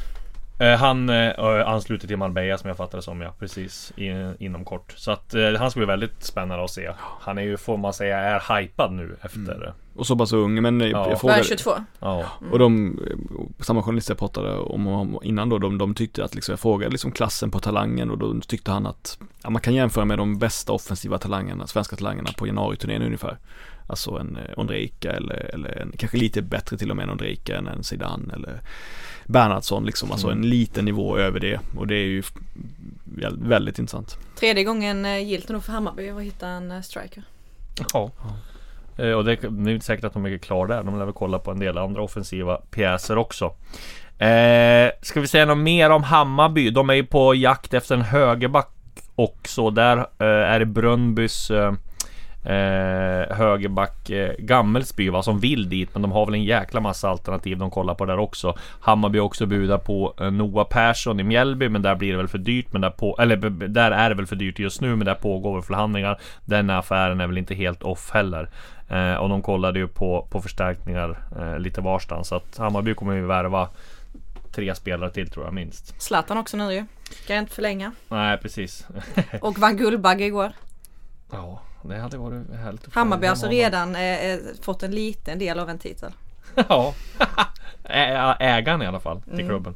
[SPEAKER 3] Eh, han eh, ansluter till Marbella som jag fattar det som ja, precis inom kort. Så att eh, han ska bli väldigt spännande att se. Han är ju, får man säga, är hypad nu efter. mm.
[SPEAKER 4] Och så pass ung, men eh,
[SPEAKER 3] Ja.
[SPEAKER 4] jag frågade
[SPEAKER 5] 22?
[SPEAKER 3] Ja.
[SPEAKER 4] Och de, eh, samma journalister jag pratade om, innan då, de, de tyckte att liksom, jag frågade liksom klassen på talangen och då tyckte han att ja, man kan jämföra med de bästa offensiva talangerna, svenska talangerna på januariturnén ungefär. Alltså en eh, Ondrejka eller, eller en, kanske lite bättre till och med en Ondrejka än en Zidane eller Bernhardsson liksom, alltså en liten nivå över det och det är ju väldigt intressant.
[SPEAKER 5] Tredje gången eh, gillt nog för Hammarby att hitta en eh, striker.
[SPEAKER 3] ja. Eh, och det, det är inte säkert att de är klara där. De lär väl kolla på en del andra offensiva pjäser också. Eh, ska vi säga något mer om Hammarby? De är ju på jakt efter en högerback också. Där eh, är det Brönnbys eh, eh, högerback eh, Gammelsby va, som vill dit. Men de har väl en jäkla massa alternativ de kollar på där också. Hammarby har också budat på eh, Noah Persson i Mjällby. Men där blir det väl för dyrt. Men där, på, eller, där är det väl för dyrt just nu. Men där pågår väl förhandlingar. Den affären är väl inte helt off heller. Eh, och de kollade ju på, på förstärkningar eh, lite varstans. Så att Hammarby kommer ju värva tre spelare till tror jag minst.
[SPEAKER 5] Zlatan också nu ju. Kan jag inte förlänga.
[SPEAKER 3] Nej precis.
[SPEAKER 5] Och vann Guldbagge igår.
[SPEAKER 3] ja, det hade varit härligt.
[SPEAKER 5] Hammarby har alltså redan eh, eh, fått en liten del av en titel.
[SPEAKER 3] Ja. Ägaren i alla fall till klubben.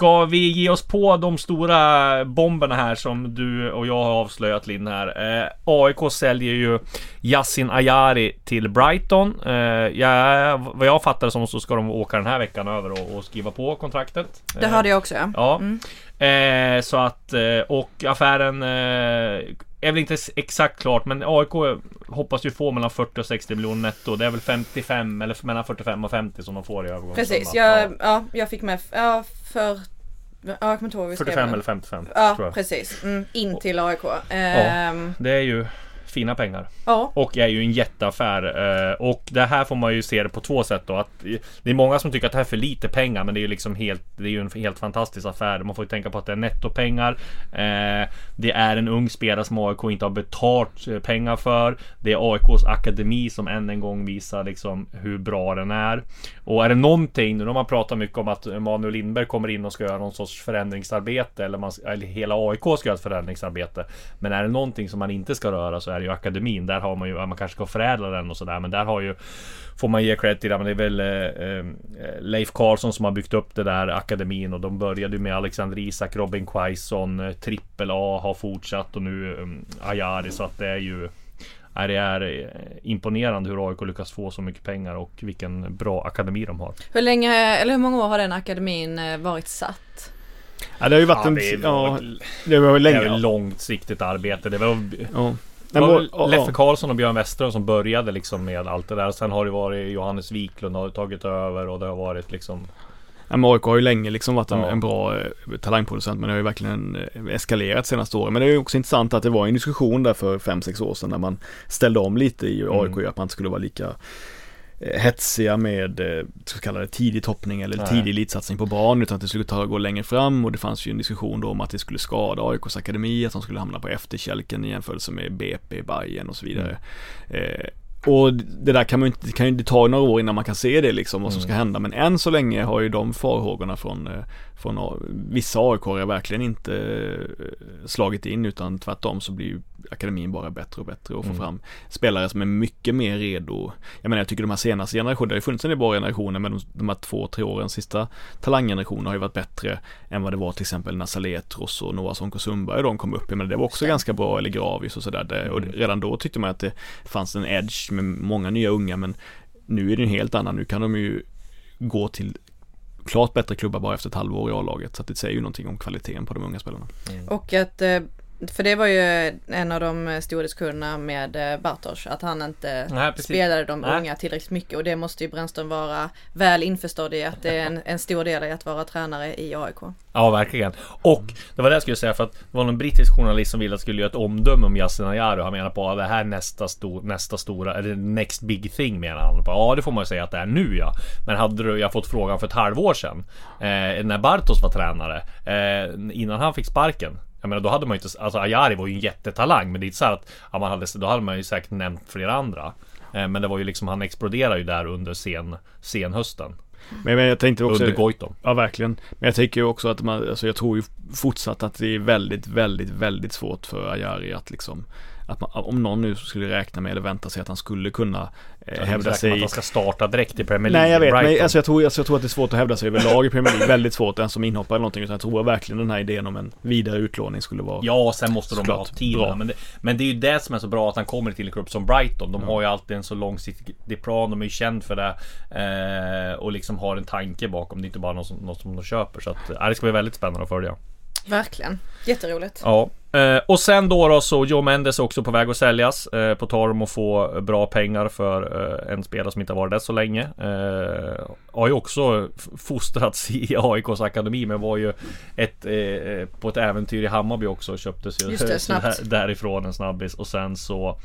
[SPEAKER 3] Ska vi ge oss på de stora bomberna här som du och jag har avslöjat Linn här. Eh, AIK säljer ju Yassin Ayari till Brighton. Eh, ja, vad jag fattar det som så ska de åka den här veckan över och, och skriva på kontraktet.
[SPEAKER 5] Det
[SPEAKER 3] Eh,
[SPEAKER 5] hörde jag också ja.
[SPEAKER 3] Ja. Eh, så att, eh, och affären är väl inte exakt klart men AIK hoppas ju få mellan 40 och 60 miljoner netto. Det är väl 55 eller mellan 45 och 50 som de får i övergångssumma.
[SPEAKER 5] Precis, jag, ja, jag fick med, ja för, ja, jag kommer inte ihåg vad vi skrev
[SPEAKER 3] 45
[SPEAKER 5] nu.
[SPEAKER 3] eller 55
[SPEAKER 5] Ja precis, mm, in till AIK. Ehm,
[SPEAKER 3] Det är ju fina pengar.
[SPEAKER 5] Ja.
[SPEAKER 3] Och är ju en jätteaffär. eh, Och det här får man ju se det på två sätt då. Att det är många som tycker att det här är för lite pengar. Men det är ju liksom helt Det är ju en helt fantastisk affär. Man får ju tänka på att det är nettopengar. Eh, Det är en ung spelare som AIK inte har betalt eh, pengar för. Det är AIKs akademi som än en gång visar liksom hur bra den är. Och är det någonting, nu har man pratat mycket om att Manuel Lindberg kommer in och ska göra någon sorts förändringsarbete. Eller, man, eller hela AIK ska göra ett förändringsarbete. Men är det någonting som man inte ska röra så är det ju akademin. Där har man ju, man kanske ska förädla den och sådär. Men där har ju Får man ge cred till det, men det är väl eh, eh, Leif Karlsson som har byggt upp det där akademin och de började ju med Alexander Isak, Robin Quaison, eh, Trippel A har fortsatt och nu um, Ayari så att det är ju är det är eh, imponerande hur AIK lyckas få så mycket pengar och vilken bra akademi de har.
[SPEAKER 5] Hur länge, eller hur många år har den akademin varit satt?
[SPEAKER 4] Ja, det har ju varit en...
[SPEAKER 3] det
[SPEAKER 4] Ja,
[SPEAKER 3] var,
[SPEAKER 4] det var
[SPEAKER 3] det
[SPEAKER 4] länge.
[SPEAKER 3] är
[SPEAKER 4] ja.
[SPEAKER 3] ett långsiktigt arbete. Det var,
[SPEAKER 4] Ja.
[SPEAKER 3] Det var väl Leffe. Karlsson och Björn Westerholm som började liksom med allt det där. Sen har det varit Johannes Wiklund har tagit över och det har varit liksom
[SPEAKER 4] Ja, men AIK har ju länge liksom varit en,
[SPEAKER 3] Ja.
[SPEAKER 4] en bra eh, talangproducent men det har ju verkligen eh, eskalerat senaste åren. Men det är ju också intressant att det var en diskussion där för 5-6 år sedan när man ställde om lite i AIK
[SPEAKER 3] Mm.
[SPEAKER 4] att man inte skulle vara lika hetsiga med eh, så kallade tidig toppning eller
[SPEAKER 3] Nej.
[SPEAKER 4] tidig elitsatsning på barn utan att det skulle ta gå längre fram och det fanns ju en diskussion då om att det skulle skada AIKs akademi, att de skulle hamna på efterkälken i jämförelse med BP, Bayern och så vidare. Eh, och det där kan man ju inte, det kan ju det ta några år innan man kan se det liksom vad som ska hända men än så länge har ju de farhågorna från, eh, från vissa aik verkligen inte eh, slagit in utan tvärtom så blir ju akademin bara bättre och bättre och får fram spelare som är mycket mer redo. Jag menar jag tycker de här senaste generationerna, det har ju funnits en del bra generationer men de, de här två, tre åren sista talanggenerationerna har ju varit bättre än vad det var till exempel när Saletros och Noah Sonko Sundberg de kom upp. Menar det var också ganska bra, eller Gravis och sådär. Och redan då tyckte man att det fanns en edge med många nya unga men nu är det en helt annan. Nu kan de ju gå till klart bättre klubbar bara efter ett halvår i A-laget. Så att det säger ju någonting om kvaliteten på de unga spelarna.
[SPEAKER 5] Och att, eh, för det var ju en av de stora diskussionerna med eh, Bartosz, att han inte
[SPEAKER 3] Nej,
[SPEAKER 5] spelade de
[SPEAKER 3] Nej.
[SPEAKER 5] unga tillräckligt mycket och det måste ju Brännström vara väl införstådd i att det är en, en stor del i att vara tränare i AIK.
[SPEAKER 3] Ja, verkligen. Och det var det jag skulle säga för att det var någon brittisk journalist som ville att jag skulle göra ett omdöme om Yasin Ayari. Han menar på att det här är nästa, sto- nästa stora, eller next big thing menar han. På, ja, det får man ju säga att det är nu ja. Men hade du, jag fått frågan för ett halvår sedan, eh, när Bartos var tränare, eh, innan han fick sparken. Jag menar då hade man ju inte, alltså Ayari var ju en jättetalang men det är inte så här att ja, man hade, då hade man ju säkert nämnt flera andra. Eh, men det var ju liksom, han exploderade ju där under sen, senhösten.
[SPEAKER 4] Men, men jag tänkte också
[SPEAKER 3] Under Goitom.
[SPEAKER 4] Ja verkligen. Men jag tänker ju också att man, alltså jag tror ju fortsatt att det är väldigt, väldigt, väldigt svårt för Ayari att liksom att man, om någon nu skulle räkna med eller vänta sig att han skulle kunna eh, hävda sig
[SPEAKER 3] att han ska starta direkt i Premier League.
[SPEAKER 4] Nej jag vet,
[SPEAKER 3] Brighton.
[SPEAKER 4] men alltså jag, tror, alltså jag tror att det är svårt att hävda sig överlag i Premier League. Väldigt svårt, ens som inhoppare eller någonting. Utan jag tror verkligen den här idén om en vidare utlåning skulle vara
[SPEAKER 3] Ja, sen måste de ha
[SPEAKER 4] Såklart,
[SPEAKER 3] tid.
[SPEAKER 4] bra.
[SPEAKER 3] Men det, men det är ju det som är så bra att han kommer till en klubb som Brighton. De har ju alltid en så långsiktig plan. De är ju känd för det. Eh, och liksom har en tanke bakom. Det är inte bara något som, något som de köper. Så att, eh, det ska bli väldigt spännande att följa.
[SPEAKER 5] Verkligen, jätteroligt.
[SPEAKER 3] Ja. Eh, och sen då, då så Joe Mendes är också på väg att säljas. Eh, på tal om att få bra pengar för eh, en spelare som inte har varit där så länge. Eh, har ju också fostrats i AIKs akademi men var ju ett, eh, på ett äventyr i Hammarby också och köptes ju
[SPEAKER 5] Just det,
[SPEAKER 3] där- därifrån en snabbis och sen så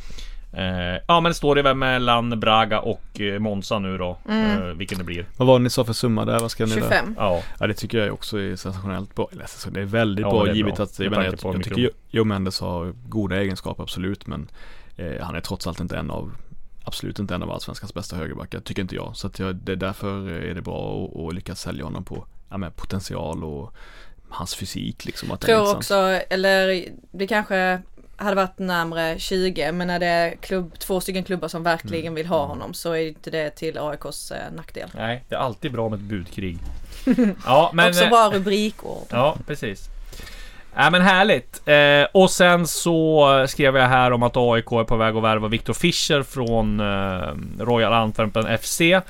[SPEAKER 3] eh, Ja men det står det väl mellan Braga och eh, Monza nu då
[SPEAKER 5] Mm.
[SPEAKER 3] eh, Vilken det blir
[SPEAKER 4] Vad var det ni sa för summa där? Vad ska ni där?
[SPEAKER 5] 25.
[SPEAKER 3] Ja
[SPEAKER 4] Ja det tycker jag också är sensationellt bra. Alltså, Det är väldigt
[SPEAKER 3] Ja,
[SPEAKER 4] bra
[SPEAKER 3] är
[SPEAKER 4] givet
[SPEAKER 3] bra.
[SPEAKER 4] att jag, menar, jag, jag tycker Joe Mendes har goda egenskaper absolut men eh, han är trots allt inte en av Absolut inte en av allsvenskans bästa högerbackar, tycker inte jag. Så att jag, det är därför är det bra att, att lyckas sälja honom på ja, men potential och hans fysik liksom. Att
[SPEAKER 5] Tror också, eller det kanske hade varit närmare 20 men när det är klubb, två stycken klubbar som verkligen
[SPEAKER 3] Mm.
[SPEAKER 5] vill ha honom så är inte det till AIKs eh, nackdel.
[SPEAKER 3] Nej det är alltid bra med ett budkrig Ja men
[SPEAKER 5] också
[SPEAKER 3] eh,
[SPEAKER 5] bra rubrikord.
[SPEAKER 3] Ja, precis. Ja men härligt. Eh, och sen så skrev jag här om att AIK är på väg att värva Viktor Fischer från eh, Royal Antwerpen FC. Eh,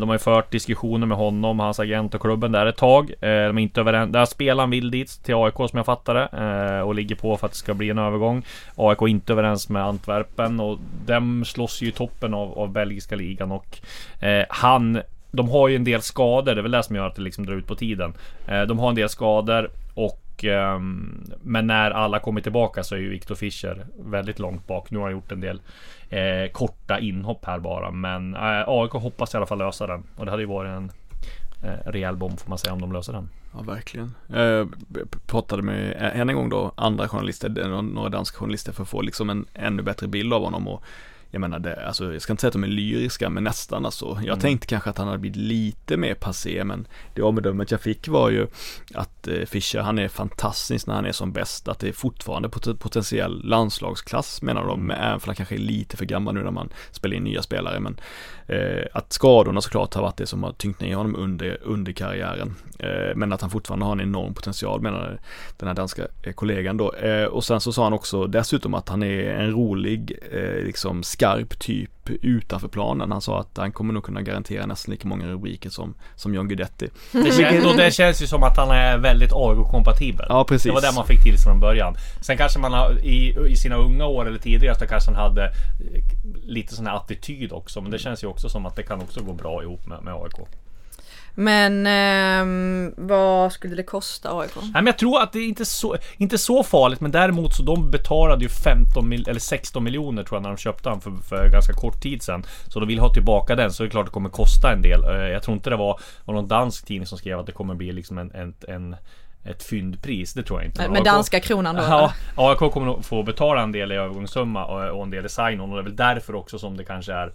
[SPEAKER 3] de har ju fört diskussioner med honom, hans agent och klubben där ett tag. Eh, de är inte överens. Där spelaren vill dit till AIK som jag fattar det. Eh, och ligger på för att det ska bli en övergång. AIK är inte överens med Antwerpen och de slåss ju i toppen av, av belgiska ligan och eh, han de har ju en del skador, det är väl det som gör att det liksom drar ut på tiden. Eh, de har en del skador och och um, Men när alla kommer tillbaka så är ju Viktor Fischer väldigt långt bak. Nu har han gjort en del eh, korta inhopp här bara. Men eh, AIK hoppas i alla fall lösa den. Och det hade ju varit en eh, rejäl bomb får man säga om de löser den.
[SPEAKER 4] Ja, verkligen. Eh, Jag pratade med, eh, än en gång då, andra journalister, eh, några danska journalister för att få liksom en ännu bättre bild av honom och jag menar det, alltså jag ska inte säga att de är lyriska men nästan alltså. Jag mm. tänkte kanske att han hade blivit lite mer passé men det omdömet jag fick var ju att eh, Fischer han är fantastisk när han är som bäst. Att det är fortfarande pot potentiell landslagsklass menar de, mm. även för han kanske är lite för gammal nu när man spelar in nya spelare. Men eh, att skadorna såklart har varit det som har tyngt ner honom under, under karriären. Eh, men att han fortfarande har en enorm potential menar den här danska eh, kollegan då. Eh, och sen så sa han också dessutom att han är en rolig, eh, liksom skarp typ utanför planen. Han sa att han kommer nog kunna garantera nästan lika många rubriker som, som John Guidetti.
[SPEAKER 3] Det känns, och det känns ju som att han är väldigt AIK-kompatibel.
[SPEAKER 4] Ja, precis.
[SPEAKER 3] Det var det man fick till från början. Sen kanske man har, i, i sina unga år eller tidigare så kanske han hade lite sån här attityd också. Men det känns ju också som att det kan också gå bra ihop med, med AIK.
[SPEAKER 5] Men eh, vad skulle det kosta AIK? Nej,
[SPEAKER 3] men jag tror att det är inte så, inte så farligt men däremot så de betalade ju 15 mil, eller 16 miljoner tror jag när de köpte han för, för ganska kort tid sedan. Så de vill ha tillbaka den så det är klart det kommer kosta en del. Eh, jag tror inte det var, var någon dansk tidning som skrev att det kommer bli liksom en, en, en ett fyndpris, det tror jag inte.
[SPEAKER 5] Med, med danska kronan då?
[SPEAKER 3] Ja, AIK kommer nog få betala en del i övergångssumma och, och en del i sign-on och det är väl därför också som det kanske är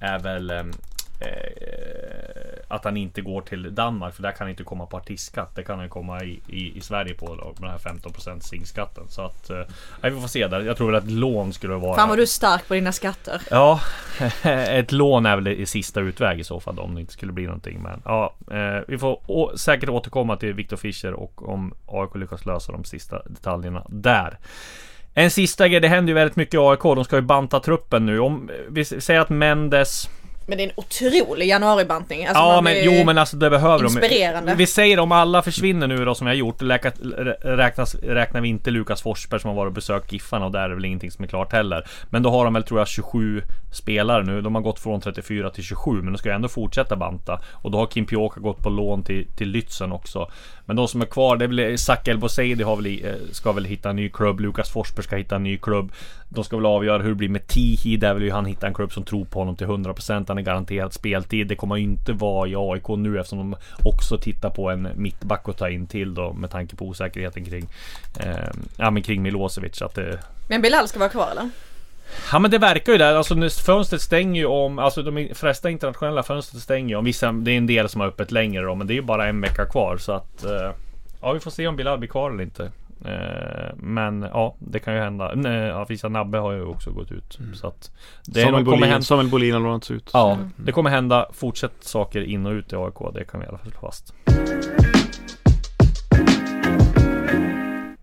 [SPEAKER 3] är väl ehm, eh, att han inte går till Danmark för där kan han inte komma på artistskatt. Det kan han komma i, i, i Sverige på då, med den här 15% SINK-skatten. Så att eh, vi får se där. Jag tror väl att lån skulle vara...
[SPEAKER 5] Fan vad du är stark på dina skatter.
[SPEAKER 3] Ja, ett lån är väl i sista utväg i så fall om det inte skulle bli någonting. Men ja, eh, vi får å, säkert återkomma till Viktor Fischer och om AIK lyckas lösa de sista detaljerna där. En sista grej, det händer ju väldigt mycket i AIK. De ska ju banta truppen nu. Om vi säger att Mendes
[SPEAKER 5] men det är en otrolig januaribantning.
[SPEAKER 3] Alltså ja men jo men alltså det behöver
[SPEAKER 5] inspirerande.
[SPEAKER 3] de. Vi säger om alla försvinner nu då som har gjort. räknas, räknar vi inte Lukas Forsberg som har varit och besökt Giffarna och där är det väl ingenting som är klart heller. Men då har de väl tror jag 27 spelare nu. De har gått från 34 till 27 men de ska ändå fortsätta banta. Och då har Kim Pioka gått på lån till, till Lützen också. Men de som är kvar, det är väl Zac El Boseidi har väl, eh, ska väl hitta en ny klubb. Lukas Forsberg ska hitta en ny klubb. De ska väl avgöra hur det blir med Tihi. Där vill ju han hitta en klubb som tror på honom till 100%. Han är garanterat speltid. Det kommer inte vara i AIK nu eftersom de också tittar på en mittback att ta in till då med tanke på osäkerheten kring eh, Ja men kring Milosevic. Att det...
[SPEAKER 5] Men Bilal ska vara kvar eller?
[SPEAKER 3] Ja men det verkar ju där. Alltså fönstret stänger ju om, alltså de flesta internationella fönstret stänger ju om. Vissa, det är en del som har öppet längre då, men det är ju bara en vecka kvar så att eh, Ja vi får se om Bilal blir kvar eller inte. Eh, men ja, det kan ju hända. Nej, ja, Nabbe har ju också gått ut. Mm. Så att
[SPEAKER 4] det Samuel, Bolin, hända... Samuel Bolin har lånats ut.
[SPEAKER 3] Ja, mm. det kommer hända fortsätt saker in och ut i AIK. Det kan vi i alla fall slå fast.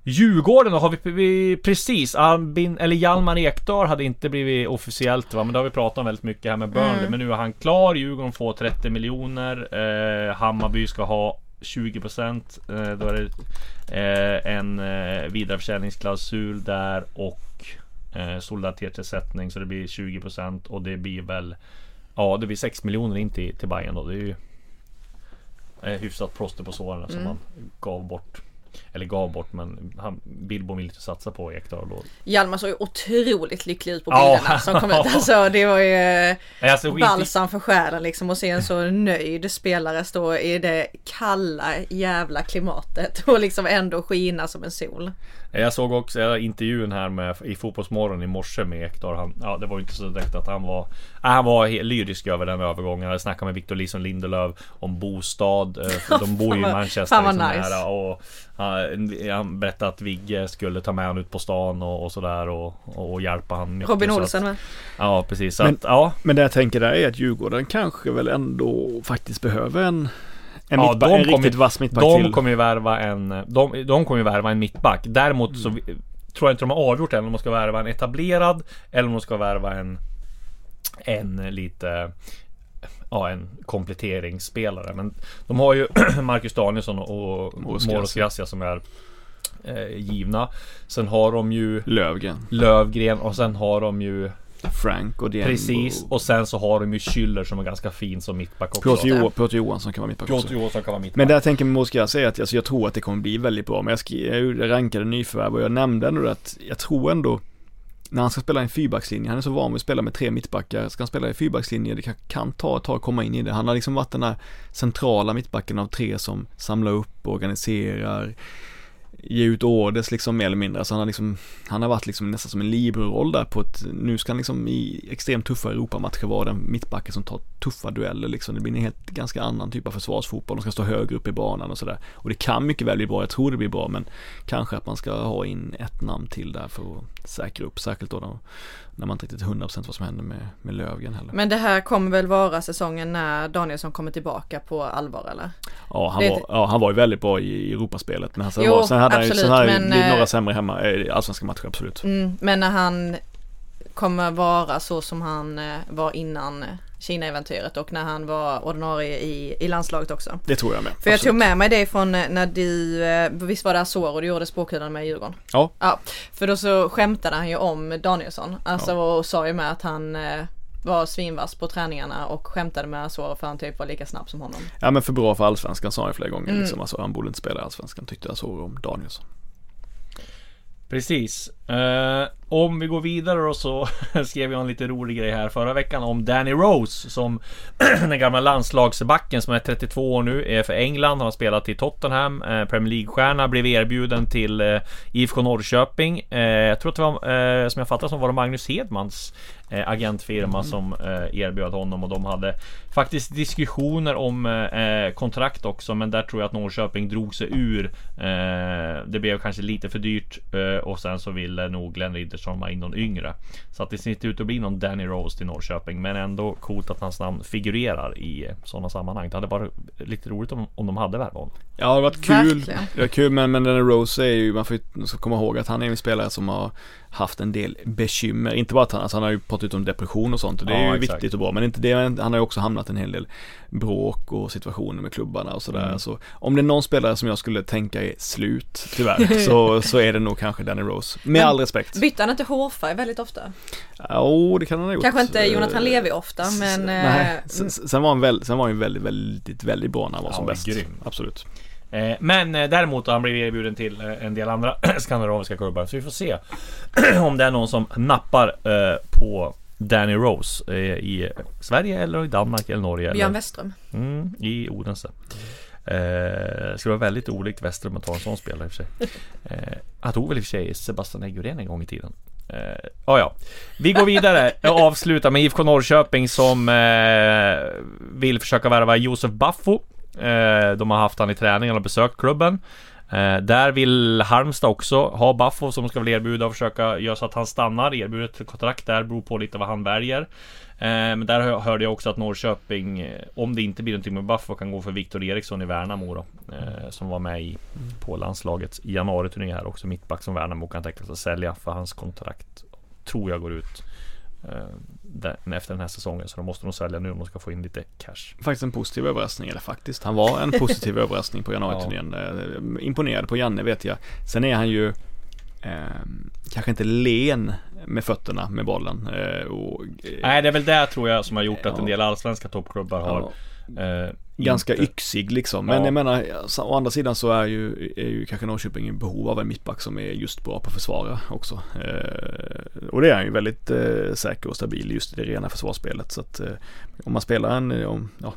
[SPEAKER 3] Djurgården då har vi, vi precis, Albin, eller Hjalmar Ekdal hade inte blivit officiellt va, men det har vi pratat om väldigt mycket här med Burnley. Mm. Men nu är han klar, Djurgården får 30 miljoner, eh, Hammarby ska ha 20% eh, Då är det eh, en eh, vidareförsäljningsklausul där och eh, solidaritetsersättning så det blir 20% och det blir väl Ja det blir 6 miljoner in till, till Bayern då. Det är ju eh, hyfsat plåster på såren mm. som man gav bort eller gav bort men han, Bilbo vill inte satsa på Ekdal då.
[SPEAKER 5] Hjalmar såg ju otroligt lycklig ut på bilderna som kom ut. Alltså det var ju alltså, balsam för själen liksom att se en så nöjd spelare stå i det kalla jävla klimatet och liksom ändå skina som en sol.
[SPEAKER 3] Jag såg också intervjun här med i Fotbollsmorgon i morse med Ekdal. Han, ja, det var ju inte så direkt att han var Han var lyrisk över den övergången. Jag snackade med Victor Lison Lindelöf om bostad. Eh, de bor ju i Manchester.
[SPEAKER 5] Fan liksom nice.
[SPEAKER 3] och han berättade att Vigge skulle ta med honom ut på stan och, och sådär och, och hjälpa honom
[SPEAKER 5] mycket, Robin Olsen med.
[SPEAKER 3] Ja precis.
[SPEAKER 4] Men,
[SPEAKER 3] att, ja.
[SPEAKER 4] men det jag tänker där är att Djurgården kanske väl ändå faktiskt behöver en en,
[SPEAKER 3] ja,
[SPEAKER 4] mittback, en riktigt vass mittback
[SPEAKER 3] de
[SPEAKER 4] till.
[SPEAKER 3] kommer ju värva en de, de kommer ju värva en mittback. Däremot mm. så Tror jag inte de har avgjort än om de ska värva en etablerad Eller om de ska värva en En lite Ja en kompletteringsspelare. Men de har ju Marcus Danielsson och Moros Gracia som är eh, Givna. Sen har de ju
[SPEAKER 4] Lövgren.
[SPEAKER 3] Lövgren och sen har de ju
[SPEAKER 4] Frank och Diembo.
[SPEAKER 3] Precis, och sen så har de ju Schüller som är ganska fin som mittback också.
[SPEAKER 4] Piotr, jo, Piotr Johansson kan vara mittback också.
[SPEAKER 3] Johansson kan vara mittback.
[SPEAKER 4] Men jag tänker Mosquera är att alltså, jag tror att det kommer bli väldigt bra. Men jag, skri- jag rankade nyförvärv och jag nämnde ändå att jag tror ändå när han ska spela i en fyrbackslinje, han är så van vid att spela med tre mittbackar, ska han spela i fyrbackslinje, det kan, kan ta ett tag att komma in i det. Han har liksom varit den här centrala mittbacken av tre som samlar upp, organiserar, ge ut orders liksom mer eller mindre. Alltså han har liksom, han har varit liksom nästan som en libero-roll där på ett, nu ska han liksom i extremt tuffa Europamatcher vara den mittbacken som tar tuffa dueller liksom. Det blir en helt ganska annan typ av försvarsfotboll. De ska stå högre upp i banan och sådär. Och det kan mycket väl bli bra, jag tror det blir bra men kanske att man ska ha in ett namn till där för att säkra upp, särskilt då, då när man inte riktigt är 100% vad som händer med, med Lövgren heller.
[SPEAKER 5] Men det här kommer väl vara säsongen när Danielsson kommer tillbaka på allvar eller?
[SPEAKER 4] Ja, han,
[SPEAKER 5] Det-
[SPEAKER 4] var, ja, han var ju väldigt bra i Europaspelet men sen,
[SPEAKER 5] Jo,
[SPEAKER 4] var, sen hade ju,
[SPEAKER 5] absolut,
[SPEAKER 4] sen ju
[SPEAKER 5] men, eh,
[SPEAKER 4] några sämre hemma, eh, allsvenska matcher absolut.
[SPEAKER 5] Mm, men när han kommer vara så som han eh, var innan Kina-äventyret och när han var ordinarie i, i landslaget också.
[SPEAKER 4] Det tror jag med.
[SPEAKER 5] För jag
[SPEAKER 4] absolut.
[SPEAKER 5] tog med mig det från eh, när du, visst var det Azor och du gjorde spåkulan med Djurgården?
[SPEAKER 4] Ja.
[SPEAKER 5] Ja, för då så skämtade han ju om Danielsson. Alltså och sa ju med att han var svinvass på träningarna och skämtade med Azor för han typ var lika snabb som honom.
[SPEAKER 4] Ja men för bra för allsvenskan sa han ju flera gånger
[SPEAKER 5] Mm.
[SPEAKER 4] liksom. Alltså, han borde inte spela i allsvenskan tyckte jag så om Danielsson.
[SPEAKER 3] Precis. Eh, om vi går vidare då så skrev jag en lite rolig grej här förra veckan om Danny Rose som den gamla landslagsbacken som är 32 år nu är för England. Han har spelat i Tottenham, eh, Premier League-stjärna, blev erbjuden till eh, IFK Norrköping. Eh, jag tror att det var, eh, som jag fattar som var det Magnus Hedmans eh, agentfirma som eh, erbjöd honom och de hade faktiskt diskussioner om eh, kontrakt också men där tror jag att Norrköping drog sig ur. Eh, det blev kanske lite för dyrt eh, och sen så ville nog Glenn Riddersson ha in någon yngre. Så att det ser inte ut att bli någon Danny Rose till Norrköping men ändå coolt att hans namn figurerar i eh, sådana sammanhang. Det hade varit lite roligt om, om de hade värvat honom.
[SPEAKER 4] Ja det har varit kul.
[SPEAKER 5] Verkligen.
[SPEAKER 4] Det var kul men, men den Rose är ju, man får ju ska komma ihåg att han är en spelare som har haft en del bekymmer. Inte bara att han, alltså han har ju pratat om depression och sånt och det är
[SPEAKER 3] Ja,
[SPEAKER 4] ju
[SPEAKER 3] exakt.
[SPEAKER 4] viktigt och bra. Men inte det, han har ju också hamnat en hel del bråk och situationer med klubbarna och sådär.
[SPEAKER 3] Mm.
[SPEAKER 4] Så om det är någon spelare som jag skulle tänka är slut, tyvärr, så, så är det nog kanske Danny Rose. Med
[SPEAKER 5] Men
[SPEAKER 4] all respekt.
[SPEAKER 5] Bytte han inte hårfärg väldigt ofta?
[SPEAKER 4] Jo, det kan han ha gjort.
[SPEAKER 5] Kanske inte
[SPEAKER 4] Eh,
[SPEAKER 5] Jonathan Levi ofta men...
[SPEAKER 4] Nej,
[SPEAKER 5] eh,
[SPEAKER 4] sen, sen var han väl, sen var han ju väldigt, väldigt, väldigt bra när han var
[SPEAKER 3] Ja,
[SPEAKER 4] som bäst.
[SPEAKER 3] grym.
[SPEAKER 4] Absolut.
[SPEAKER 3] Eh, Men eh, däremot har han blivit erbjuden till eh, en del andra skandinaviska klubbar. Så vi får se om det är någon som nappar på Danny Rose i Sverige eller i Danmark eller Norge.
[SPEAKER 5] Björn Westström.
[SPEAKER 3] mm, I Odense. Eh, det skulle vara väldigt olikt Westrum att ta en sån spelare i och för sig. Eh, han tog väl i och för sig Sebastian Eggurén en gång i tiden. Eh, ja, ja. Vi går vidare och avslutar med IFK Norrköping som eh, vill försöka värva Josef Baffo. Eh, de har haft han i träningen och besökt klubben. Eh, där vill Halmstad också ha Baffo som ska väl erbjuda och försöka göra så att han stannar. Erbjuder ett kontrakt där, beror på lite vad han väljer. Eh, men där hörde jag också att Norrköping, om det inte blir någonting med Baffo, kan gå för Viktor Eriksson i Värnamo då. Som var med i, på landslagets januari-turné här också. Mittback som Värnamo kan tänka sig att sälja för hans kontrakt tror jag går ut efter den här säsongen. Så de måste nog sälja nu om de ska få in lite cash.
[SPEAKER 4] Faktiskt en positiv överraskning, eller faktiskt. Han var en positiv överraskning på januariturnén. Eh, Imponerad på Janne vet jag. Sen är han ju eh, kanske inte len med fötterna med bollen. Eh, och, eh,
[SPEAKER 3] Nej, det är väl det tror jag som har gjort att
[SPEAKER 4] Ja.
[SPEAKER 3] en del allsvenska toppklubbar har
[SPEAKER 4] ja,
[SPEAKER 3] eh,
[SPEAKER 4] ganska
[SPEAKER 3] inte-
[SPEAKER 4] yxig liksom. Men
[SPEAKER 3] Ja.
[SPEAKER 4] jag menar, å andra sidan så är ju, är ju kanske Norrköping i behov av en mittback som är just bra på att försvara också. Eh, och det är han ju väldigt eh, säker och stabil just i det rena försvarsspelet. Så att eh, om man spelar en, om, ja,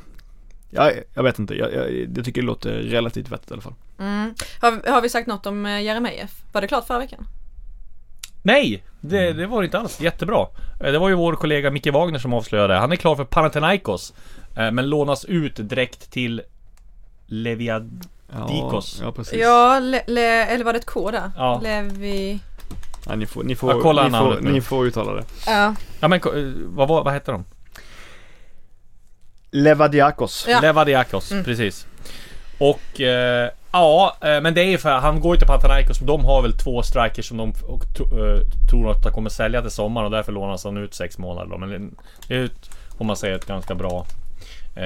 [SPEAKER 4] ja, jag vet inte, jag, jag, jag tycker det låter relativt vettigt i alla fall.
[SPEAKER 5] Mm. Har, har vi sagt något om eh, Jeremejeff? Var det klart förra veckan?
[SPEAKER 3] Nej! Det, det var det inte alls jättebra. Eh, Det var ju vår kollega Micke Wagner som avslöjade. Han är klar för Panathinaikos. Eh, Men lånas ut direkt till Leviad...
[SPEAKER 4] Ja. Ja, precis.
[SPEAKER 5] Ja, le, le, eller var det ett K där?
[SPEAKER 3] Ja.
[SPEAKER 5] Levi...
[SPEAKER 4] Ja, ni får, ni får,
[SPEAKER 3] Ja, kolla
[SPEAKER 4] ni, får, ni får uttala det.
[SPEAKER 5] Ja.
[SPEAKER 3] Ja men eh, vad, var, vad hette de?
[SPEAKER 4] Levadiakos.
[SPEAKER 5] Ja.
[SPEAKER 3] Levadiakos,
[SPEAKER 5] Mm.
[SPEAKER 3] precis. Och eh, ja, eh, men det är ju för han går ju till Panathinaikos. De har väl två strikers som de och, eh, tror att de kommer sälja till sommaren och därför lånas han ut sex månader då. Men det- är ju, om man säger, ett ganska bra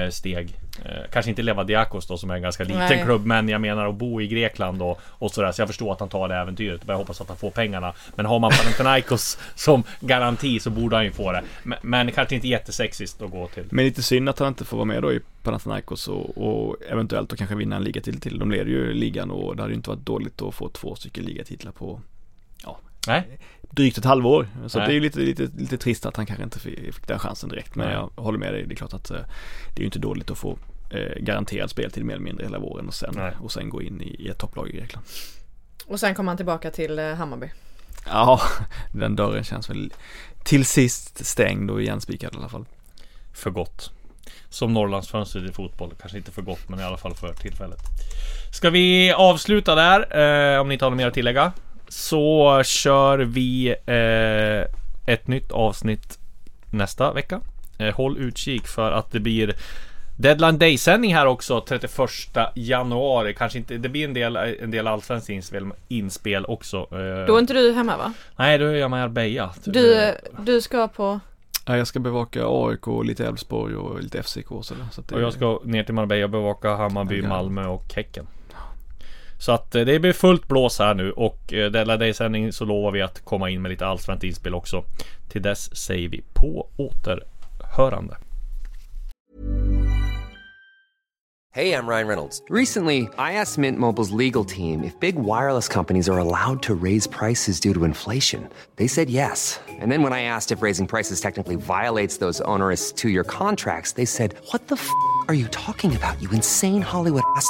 [SPEAKER 3] steg. Eh, kanske inte Levadiakos då som är en ganska liten
[SPEAKER 5] Nej.
[SPEAKER 3] klubb men jag menar att bo i Grekland och, och sådär så jag förstår att han tar det äventyret. Jag hoppas att han får pengarna. Men har man Panathinaikos som garanti så borde han ju få det. Men, men kanske inte jättesexiskt att gå till.
[SPEAKER 4] Men lite synd att han inte får vara med då i Panathinaikos och, och eventuellt då kanske vinna en ligatil till. De leder ju ligan och det hade ju inte varit dåligt att få två stycken ligatitlar på
[SPEAKER 3] Nej?
[SPEAKER 4] Drygt ett halvår. Så
[SPEAKER 3] Nej.
[SPEAKER 4] det är ju lite, lite, lite trist att han kanske inte fick, fick den chansen direkt. Men
[SPEAKER 3] Nej.
[SPEAKER 4] jag håller med dig, det är klart att eh, det är ju inte dåligt att få eh, garanterad speltid mer eller mindre hela våren och sen,
[SPEAKER 3] Nej.
[SPEAKER 4] och sen gå in i, i ett topplag i Grekland.
[SPEAKER 5] Och sen kommer han tillbaka till eh, Hammarby.
[SPEAKER 4] Ja, den dörren känns väl till sist stängd och igenspikad i alla fall.
[SPEAKER 3] För gott. Som Norrlandsfönstret i fotboll. Kanske inte för gott men i alla fall för tillfället. Ska vi avsluta där? Eh, om ni inte har något mer att tillägga. Så kör vi eh, ett nytt avsnitt nästa vecka. Eh, håll utkik för att det blir Deadline Day-sändning här också 31 januari. Kanske inte, det blir en del, en del allsvenskt inspel, inspel också. Eh,
[SPEAKER 5] Då är inte du hemma va?
[SPEAKER 3] Nej, då är jag med Arbeja.
[SPEAKER 5] Du, du ska på...
[SPEAKER 4] Ja, jag ska bevaka AIK, och lite Elfsborg och lite FCK och sådär. Så att det,
[SPEAKER 3] Och jag ska ner till Marbella och bevaka Hammarby. Malmö och Häcken. Så att eh, det blir fullt blås här nu och eh, Della Day-sändning så lovar vi att komma in med lite allsvenskt inspel också. Till dess säger vi på återhörande.
[SPEAKER 6] jag I'm Ryan Reynolds. Recently, I asked Mint Mobile's legal team if big wireless companies are allowed to raise prices due to inflation. They said yes. And then when I asked if raising prices technically violates those onerous two year contracts, they said, What the f are you talking about, you insane Hollywood ass?